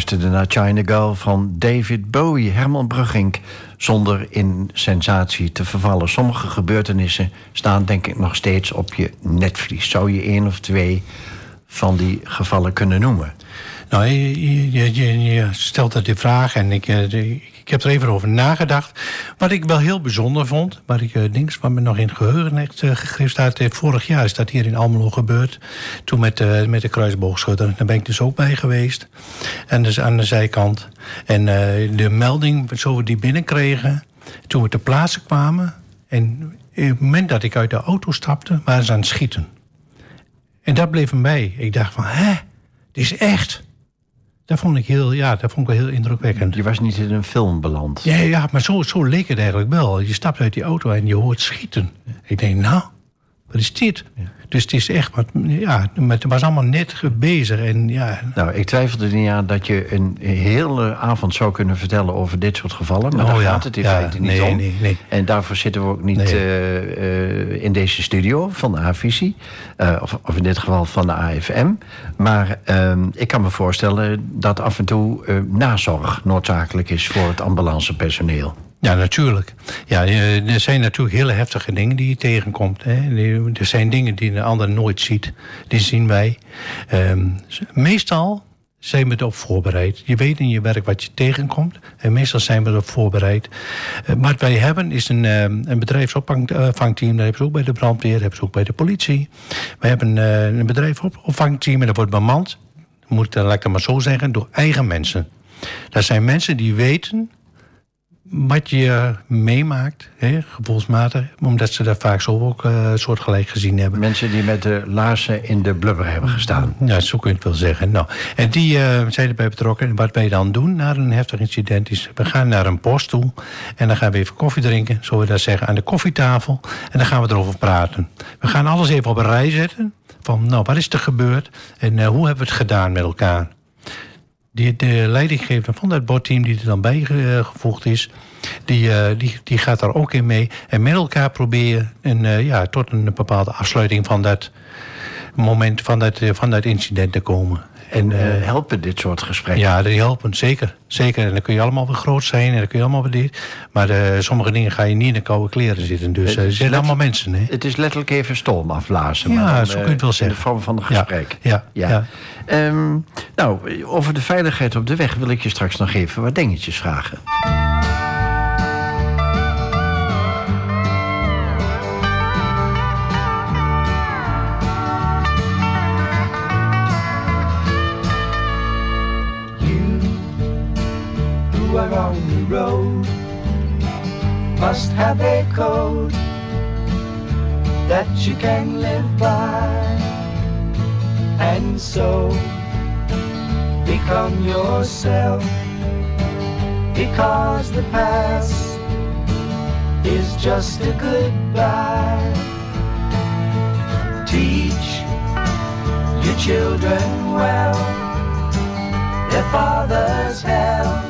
Luisterde naar China Girl van David Bowie, Herman Brugging. Zonder in sensatie te vervallen. Sommige gebeurtenissen staan denk ik nog steeds op je netvlies. Zou je één of twee van die gevallen kunnen noemen? Nou, je, je, je, je stelt dat die vraag en ik, eh, ik heb er even over nagedacht. Wat ik wel heel bijzonder vond, wat ik uh, dings, wat me nog in geheugen heeft uh, gegrift staat. eh, vorig jaar is dat hier in Almelo gebeurd. Toen met, eh, met de kruisboogschutter. Daar ben ik dus ook bij geweest. En dus aan de zijkant. En eh, de melding, zo we die binnenkregen, toen we ter plaatse kwamen. En op het moment dat ik uit de auto stapte, waren ze aan het schieten. En dat bleef me bij. Ik dacht van, hè, dit is echt. Dat vond ik heel, ja, dat vond ik wel heel indrukwekkend. Je was niet in een film beland. Ja, ja maar zo, zo leek het eigenlijk wel. Je stapt uit die auto en je hoort schieten. Ik denk, nou, wat is dit? Dus het is echt, wat, ja, het was allemaal net bezig. En ja, Nou, ik twijfel er niet aan dat je een hele avond zou kunnen vertellen over dit soort gevallen. Maar Oh, daar ja. gaat het in Ja, feite niet nee, om. nee, nee. En daarvoor zitten we ook niet eh, eh, in deze studio van de A-visie. Eh, of, of in dit geval van de AFM. Maar ehm, ik kan me voorstellen dat af en toe nazorg noodzakelijk is voor het ambulancepersoneel. Ja, natuurlijk. Ja, eh, er zijn natuurlijk hele heftige dingen die je tegenkomt. Hè. Er zijn dingen die een ander nooit ziet. Die zien wij. Ehm, meestal zijn we erop voorbereid. Je weet in je werk wat je tegenkomt. En meestal zijn we erop voorbereid. Eh, wat wij hebben is een, eh, een bedrijfsopvangteam. Dat hebben ze ook bij de brandweer, dat hebben ze ook bij de politie. We hebben eh, een bedrijfsopvangteam en dat wordt bemand. Moet laat ik het maar zo zeggen, door eigen mensen. Dat zijn mensen die weten wat je meemaakt, hè, gevoelsmatig. Omdat ze daar vaak zo ook eh soortgelijk gezien hebben. Mensen die met de laarzen in de blubber hebben gestaan. Ja, zo kun je het wel zeggen. Nou, en die eh, zijn erbij betrokken. En wat wij dan doen na een heftig incident is... we gaan naar een post toe en dan gaan we even koffie drinken... zullen we dat zeggen, aan de koffietafel. En dan gaan we erover praten. We gaan alles even op een rij zetten. Van, nou, wat is er gebeurd? En eh, hoe hebben we het gedaan met elkaar? Die, de leidinggevende van dat bordteam die er dan bijgevoegd is... Die, eh, die, die gaat daar ook in mee. En met elkaar proberen een, eh, ja, tot een bepaalde afsluiting van dat moment, van dat, eh, van dat incident te komen. En, eh, helpen dit soort gesprekken? ja, die helpen, zeker. Zeker. En dan kun je allemaal weer groot zijn en dan kun je allemaal weer dit. Maar eh, sommige dingen ga je niet in de koude kleren zitten. Dus Het eh, er zijn allemaal mensen, hè? Het is letterlijk even storm afblazen. Ja, maar dan, zo kun je het wel In zeggen. de vorm van een Ja, gesprek. ja, ja. Ehm, nou, over de veiligheid op de weg wil ik je straks nog even wat dingetjes vragen. Are on the road must have a code that you can live by, and so become yourself because the past is just a goodbye. Teach your children well their father's hell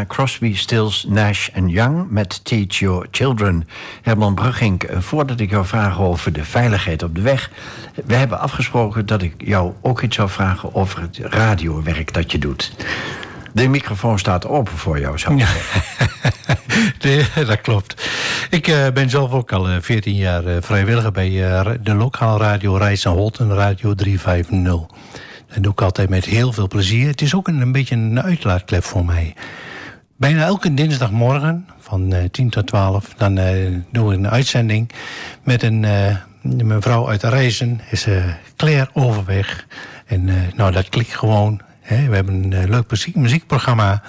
naar Crosby, Stills, Nash Young met Teach Your Children. Herman Brugging, eh, voordat ik jou vraag over de veiligheid op de weg... we hebben afgesproken dat ik jou ook iets zou vragen over het radiowerk dat je doet. De microfoon staat open voor jou, zou ik zeggen. Nee, dat klopt. Ik eh, ben zelf ook al eh, 14 jaar eh, vrijwilliger bij eh, de lokale radio Rijs en Holten, Radio 350. Dat doe ik altijd met heel veel plezier. Het is ook een, een beetje een uitlaatklep voor mij. Bijna elke dinsdagmorgen van eh 10 tot 12... dan eh doen we een uitzending met een eh, mevrouw uit Reizen. is eh Claire Overweg. En eh, nou, dat klikt gewoon. Hè. We hebben een eh, leuk muziek, muziekprogramma.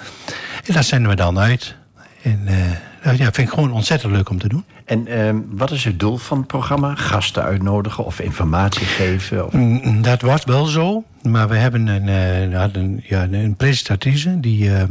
En dat zenden we dan uit. En eh, ja, vind ik gewoon ontzettend leuk om te doen. En ehm, wat is het doel van het programma? Gasten uitnodigen of informatie geven? Of... Mm, Dat was wel zo. Maar we hebben een, eh, hadden, ja, een presentatrice die, eh,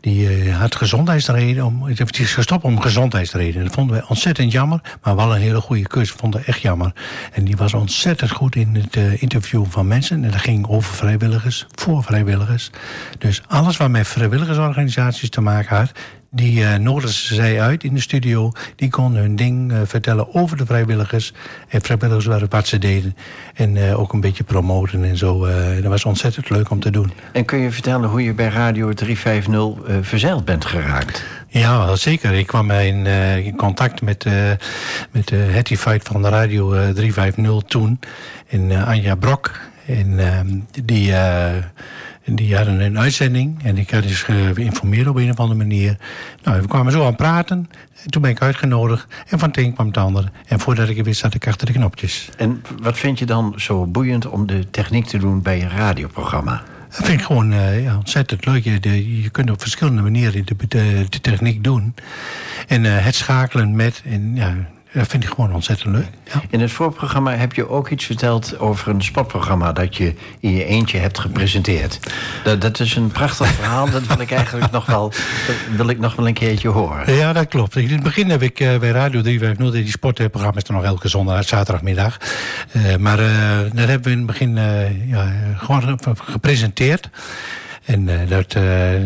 die eh, had gezondheidsreden. Om, die is gestopt om gezondheidsreden. Dat vonden we ontzettend jammer. Maar wel een hele goede keus. Vonden we echt jammer. En die was ontzettend goed in het eh, interviewen van mensen. En dat ging over vrijwilligers, voor vrijwilligers. Dus alles wat met vrijwilligersorganisaties te maken had. Die eh nodigden zij uit in de studio. Die konden hun ding eh, vertellen over de vrijwilligers. En vrijwilligers waren wat ze deden. En eh, ook een beetje promoten en zo. dat was ontzettend leuk om te doen. En kun je vertellen hoe je bij Radio 350 eh, verzeild bent geraakt? Ja, wel zeker. Ik kwam in, in contact met, met de Hetty Fight van de Radio eh, 350 toen. En Anja Brok. En ehm, die, die hadden een uitzending. En ik had dus geïnformeerd op een of andere manier. Nou, we kwamen zo aan praten. En toen ben ik uitgenodigd. En van het een kwam het ander. En voordat ik het wist, zat ik achter de knopjes. En wat vind je dan zo boeiend om de techniek te doen bij een radioprogramma? Dat vind ik gewoon eh, ja, ontzettend leuk. Je, de- je kunt op verschillende manieren de, de, de techniek doen. En eh, het schakelen met. En, ja, dat vind ik gewoon ontzettend leuk. Ja. In het voorprogramma heb je ook iets verteld over een spotprogramma dat je in je eentje hebt gepresenteerd. Dat, dat is een prachtig verhaal, dat wil ik eigenlijk nog wel, wil ik nog wel een keertje horen. Ja, dat klopt. In het begin heb ik eh, bij Radio 350, die sportprogramma is er nog elke zondag, zaterdagmiddag. Eh, maar eh, dat hebben we in het begin ja, gewoon ge- gepresenteerd. En dat,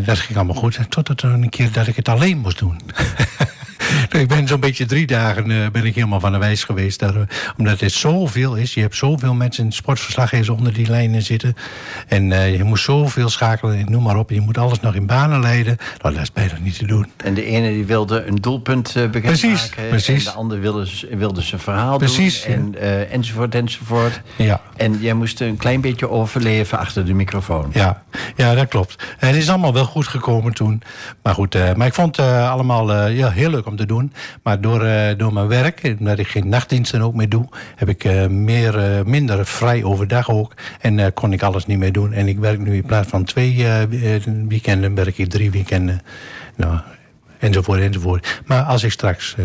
dat ging allemaal goed. Totdat er een keer dat ik het alleen moest doen. ik ben zo'n beetje drie dagen eh, ben ik helemaal van de wijs geweest. Daar, eh, omdat het zoveel is. Je hebt zoveel mensen, sportverslaggevers onder die lijnen zitten. En eh, je moet zoveel schakelen, en noem maar op. Je moet alles nog in banen leiden. Nou, dat is bijna niet te doen. En de ene die wilde een doelpunt eh bekendmaken. Precies, precies. En de ander wilde, wilde zijn verhaal Precies, doen. En, enzovoort, enzovoort. Ja. En jij moest een klein beetje overleven achter de microfoon. Ja, ja, dat klopt. En het is allemaal wel goed gekomen toen. Maar goed, maar ik vond het allemaal ja, heel leuk om te doen. Maar door, eh, door mijn werk, omdat ik geen nachtdiensten ook meer doe... heb ik eh, meer, eh, minder vrij overdag ook. En kon ik alles niet meer doen. En ik werk nu in plaats van twee weekenden... werk ik drie weekenden. Nou, enzovoort, enzovoort. Maar als ik straks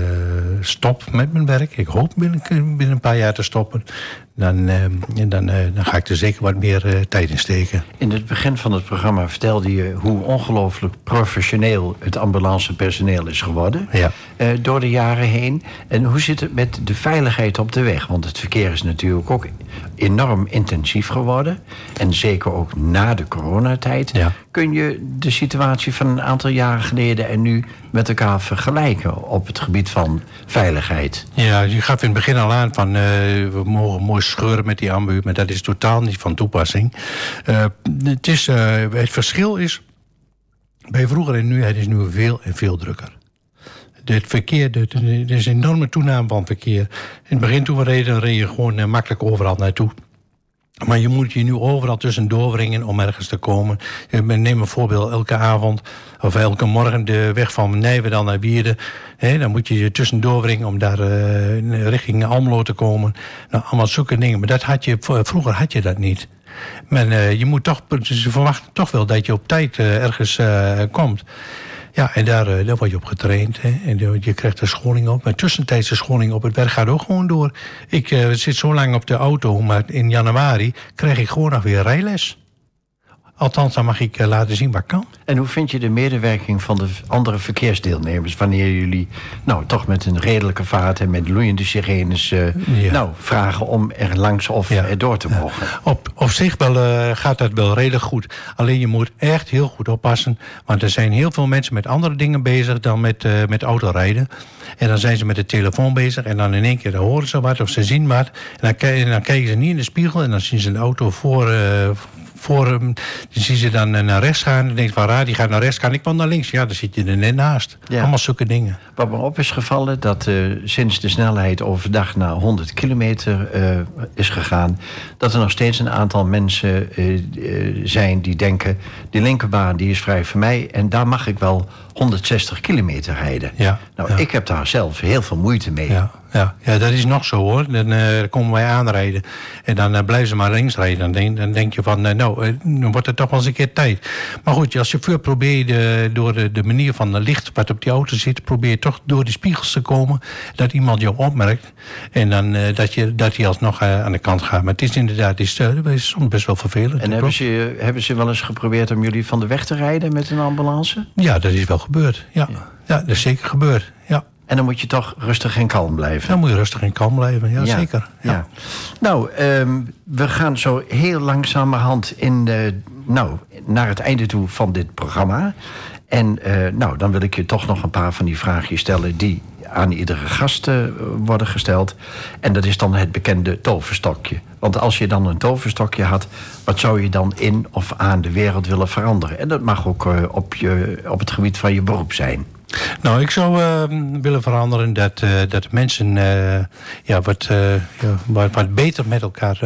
stop met mijn werk... ik hoop binnen, binnen een paar jaar te stoppen... dan, eh, dan, eh, dan ga ik er zeker wat meer eh, tijd in steken. In het begin van het programma vertelde je hoe ongelooflijk professioneel het ambulancepersoneel is geworden. Ja. door de jaren heen. En hoe zit het met de veiligheid op de weg? Want het verkeer is natuurlijk ook enorm intensief geworden. En zeker ook na de coronatijd. Ja. Kun je de situatie van een aantal jaren geleden en nu met elkaar vergelijken op het gebied van veiligheid? Ja, je gaf in het begin al aan van we mogen mooi scheuren met die ambu, maar dat is totaal niet van toepassing. Eh, het, is, eh, het verschil is bij vroeger en nu, het is nu veel en veel drukker. Het verkeer, er is een enorme toename van verkeer. In het begin toen we reden, reed je gewoon eh, makkelijk overal naartoe. Maar je moet je nu overal tussendoor wringen om ergens te komen. Neem een voorbeeld, elke avond of elke morgen de weg van Nijverdal naar Wierden. Dan moet je je tussendoor wringen om daar eh, richting Almelo te komen. Nou, allemaal zulke dingen. Maar dat had je, vroeger had je dat niet. Maar eh, je moet toch, ze verwachten toch wel dat je op tijd eh, ergens komt. Ja, en daar, eh, daar word je op getraind. Hè? En je je krijgt er scholing op. Maar tussentijdse scholing op het werk gaat ook gewoon door. Ik eh, zit zo lang op de auto, maar in januari krijg ik gewoon nog weer rijles. Althans, dan mag ik eh, laten zien wat kan. En hoe vind je de medewerking van de andere verkeersdeelnemers... wanneer jullie nou, toch met een redelijke vaart en met loeiende sirenes... eh, Ja. nou, vragen om er langs of Ja. er door te mogen? Op, op zich wel, eh, gaat dat wel redelijk goed. Alleen je moet echt heel goed oppassen. Want er zijn heel veel mensen met andere dingen bezig dan met, met autorijden. En dan zijn ze met de telefoon bezig. En dan in één keer dan horen ze wat of ze zien wat. En dan, en dan kijken ze niet in de spiegel. En dan zien ze de auto voor... voor hem, dan zien ze dan eh, naar rechts gaan. Dan denkt van, raar, die gaat naar rechts gaan. Ik kwam naar links. Ja, dan zit je er net naast. Ja. Allemaal zulke dingen. Wat me op is gevallen, dat eh, sinds de snelheid overdag naar 100 kilometer eh, is gegaan... dat er nog steeds een aantal mensen zijn die denken... die linkerbaan die is vrij voor mij en daar mag ik wel 160 kilometer rijden. Ja, Nou, ja. ik heb daar zelf heel veel moeite mee. Ja, ja, ja, dat is nog zo hoor. Dan eh, komen wij aanrijden en dan eh, blijven ze maar links rijden. Dan denk, dan denk je van, eh, nou, dan wordt het toch wel eens een keer tijd. Maar goed, als chauffeur probeer je door de, de manier van het licht wat op die auto zit... probeer je toch door die spiegels te komen dat iemand jou opmerkt. En dan dat, je, dat hij alsnog aan de kant gaat. Maar het is inderdaad, het is, soms best wel vervelend. En hebben klopt. ze, hebben ze wel eens geprobeerd om jullie van de weg te rijden met een ambulance? Ja, dat is wel gebeurd. Ja, ja. dat is zeker gebeurd. Ja. En dan moet je toch rustig en kalm blijven. Dan moet je rustig en kalm blijven. Ja, zeker. Ja. Ja. Nou, ehm, we gaan zo heel langzamerhand in de, nou, naar het einde toe van dit programma. En eh, nou, dan wil ik je toch nog een paar van die vraagjes stellen die aan iedere gast eh, worden gesteld. En dat is dan het bekende toverstokje. Want als je dan een toverstokje had, wat zou je dan in of aan de wereld willen veranderen? En dat mag ook eh, op, je, op het gebied van je beroep zijn. Nou, ik zou eh, willen veranderen dat, eh, dat mensen eh, ja, wat, wat, wat beter met elkaar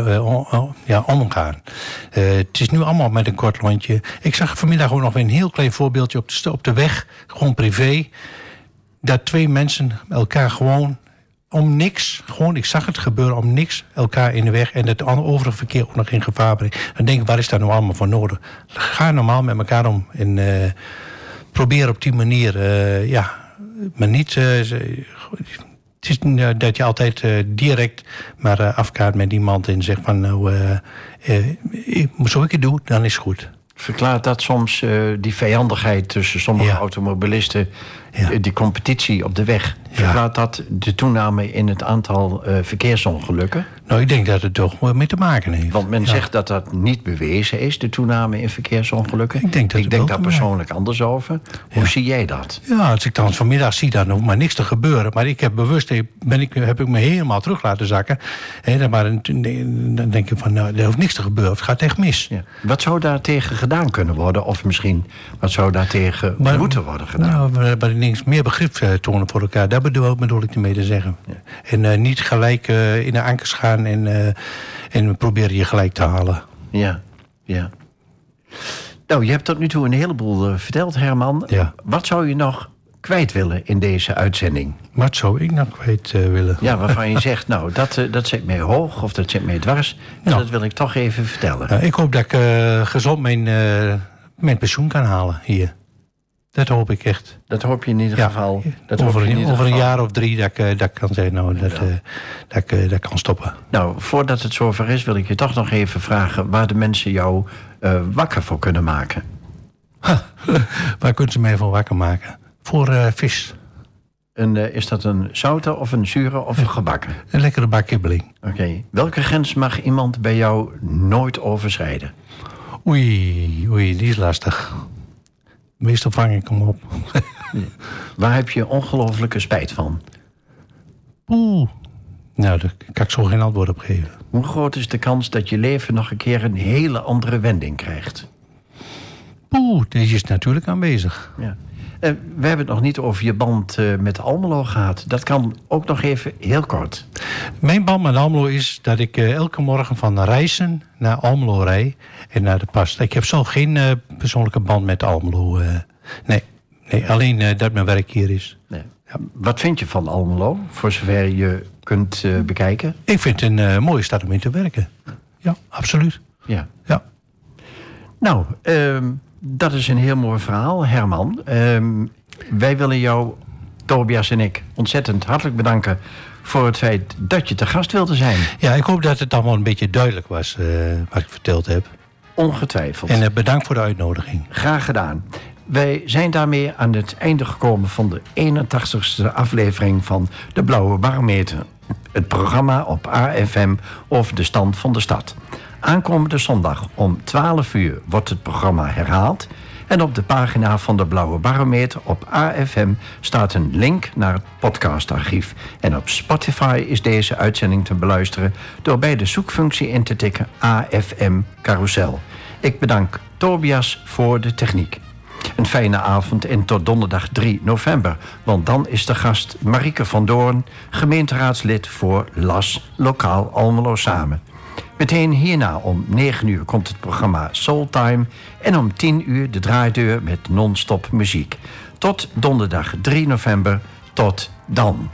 ja, omgaan. Het is nu allemaal met een kort lontje. Ik zag vanmiddag ook nog een heel klein voorbeeldje op de, op de weg, gewoon privé. Dat twee mensen elkaar gewoon om niks, gewoon, ik zag het gebeuren om niks, elkaar in de weg en het overige verkeer ook nog in gevaar brengt. Dan denk ik, waar is daar nou allemaal voor nodig? Ga normaal met elkaar om en eh, probeer op die manier, eh, ja, maar niet. eh, het is niet, dat je altijd direct maar afkaart met iemand en zegt van nou, zo ik het doe, dan is het goed. Verklaart dat soms die vijandigheid tussen sommige Ja. automobilisten, Ja. die competitie op de weg? Verklaart dat de toename in het aantal eh, verkeersongelukken? Nou, ik denk dat het toch wel mee te maken heeft. Want men Ja. zegt dat dat niet bewezen is, de toename in verkeersongelukken. Ik denk dat ik denk daar maken- persoonlijk anders over. Hoe zie jij dat? Ja, als ik dan vanmiddag zie, dan hoeft maar niks te gebeuren. Maar ik heb bewust, ben ik, heb ik me helemaal terug laten zakken. Hè, dan, maar, dan denk ik van, nou, er hoeft niks te gebeuren. Het gaat echt mis. Ja. Wat zou daar tegen gedaan kunnen worden? Of misschien, wat zou daar tegen Maar- moeten worden gedaan? Nou, maar, maar niks meer begrip eh, tonen voor elkaar. Daar bedoel, bedoel ik ermee te zeggen. En eh, niet gelijk eh, in de ankers gaan en, eh, en proberen je gelijk te halen. Ja, ja. Nou, je hebt tot nu toe een heleboel verteld, Herman. Ja. Wat zou je nog kwijt willen in deze uitzending? Wat zou ik nou kwijt willen? Ja, waarvan je zegt, nou, dat, dat zit mij hoog of dat zit mij dwars. En Nou. dat wil ik toch even vertellen. Nou, ik hoop dat ik gezond mijn, mijn pensioen kan halen hier. Dat hoop ik echt. Dat hoop je in ieder geval. Dat over in ieder over een jaar of drie dat ik, eh, dat kan zeggen, nou, dat, eh, dat, ik, eh, dat kan stoppen. Nou, voordat het zover is, wil ik je toch nog even vragen... waar de mensen jou wakker voor kunnen maken. Waar kunt ze mij van wakker maken? Voor vis. En, is dat een zoute of een zure of een gebakken? Een lekkere bak kibbeling. Oké. Welke grens mag iemand bij jou nooit overschrijden? Oei, oei, die is lastig. Meestal vang ik hem op. Waar heb je ongelooflijke spijt van? Oeh. Nou, daar kan ik zo geen antwoord op geven. Hoe groot is de kans dat je leven nog een keer een hele andere wending krijgt? Oeh, deze is natuurlijk aanwezig. Ja. Eh, we hebben het nog niet over je band eh, met Almelo gehad. Dat kan ook nog even heel kort. Mijn band met Almelo is dat ik eh, elke morgen van Rijssen naar Almelo rij en naar de Past. Ik heb zo geen persoonlijke band met Almelo. nee, nee, alleen dat mijn werk hier is. Nee. Wat vind je van Almelo, voor zover je kunt bekijken? Ik vind het een mooie stad om in te werken. Ja, absoluut. Ja. Ja. Nou, ehm, dat is een heel mooi verhaal, Herman. Ehm, wij willen jou, Tobias en ik, ontzettend hartelijk bedanken... voor het feit dat je te gast wilde zijn. ja, ik hoop dat het allemaal een beetje duidelijk was eh, wat ik verteld heb. Ongetwijfeld. En eh, bedankt voor de uitnodiging. Graag gedaan. Wij zijn daarmee aan het einde gekomen van de 81ste aflevering van De Blauwe Barometer. Het programma op AFM over de stand van de stad. Aankomende zondag om 12 uur wordt het programma herhaald. En op de pagina van De Blauwe Barometer op AFM staat een link naar het podcastarchief. En op Spotify is deze uitzending te beluisteren door bij de zoekfunctie in te tikken AFM Carousel. Ik bedank Tobias voor de techniek. Een fijne avond en tot donderdag 3 november. Want dan is de gast Marieke van Doorn, gemeenteraadslid voor LAS Lokaal Almelo Samen. Meteen hierna om 9 uur komt het programma Soultime... en om 10 uur de draaideur met non-stop muziek. Tot donderdag 3 november. Tot dan.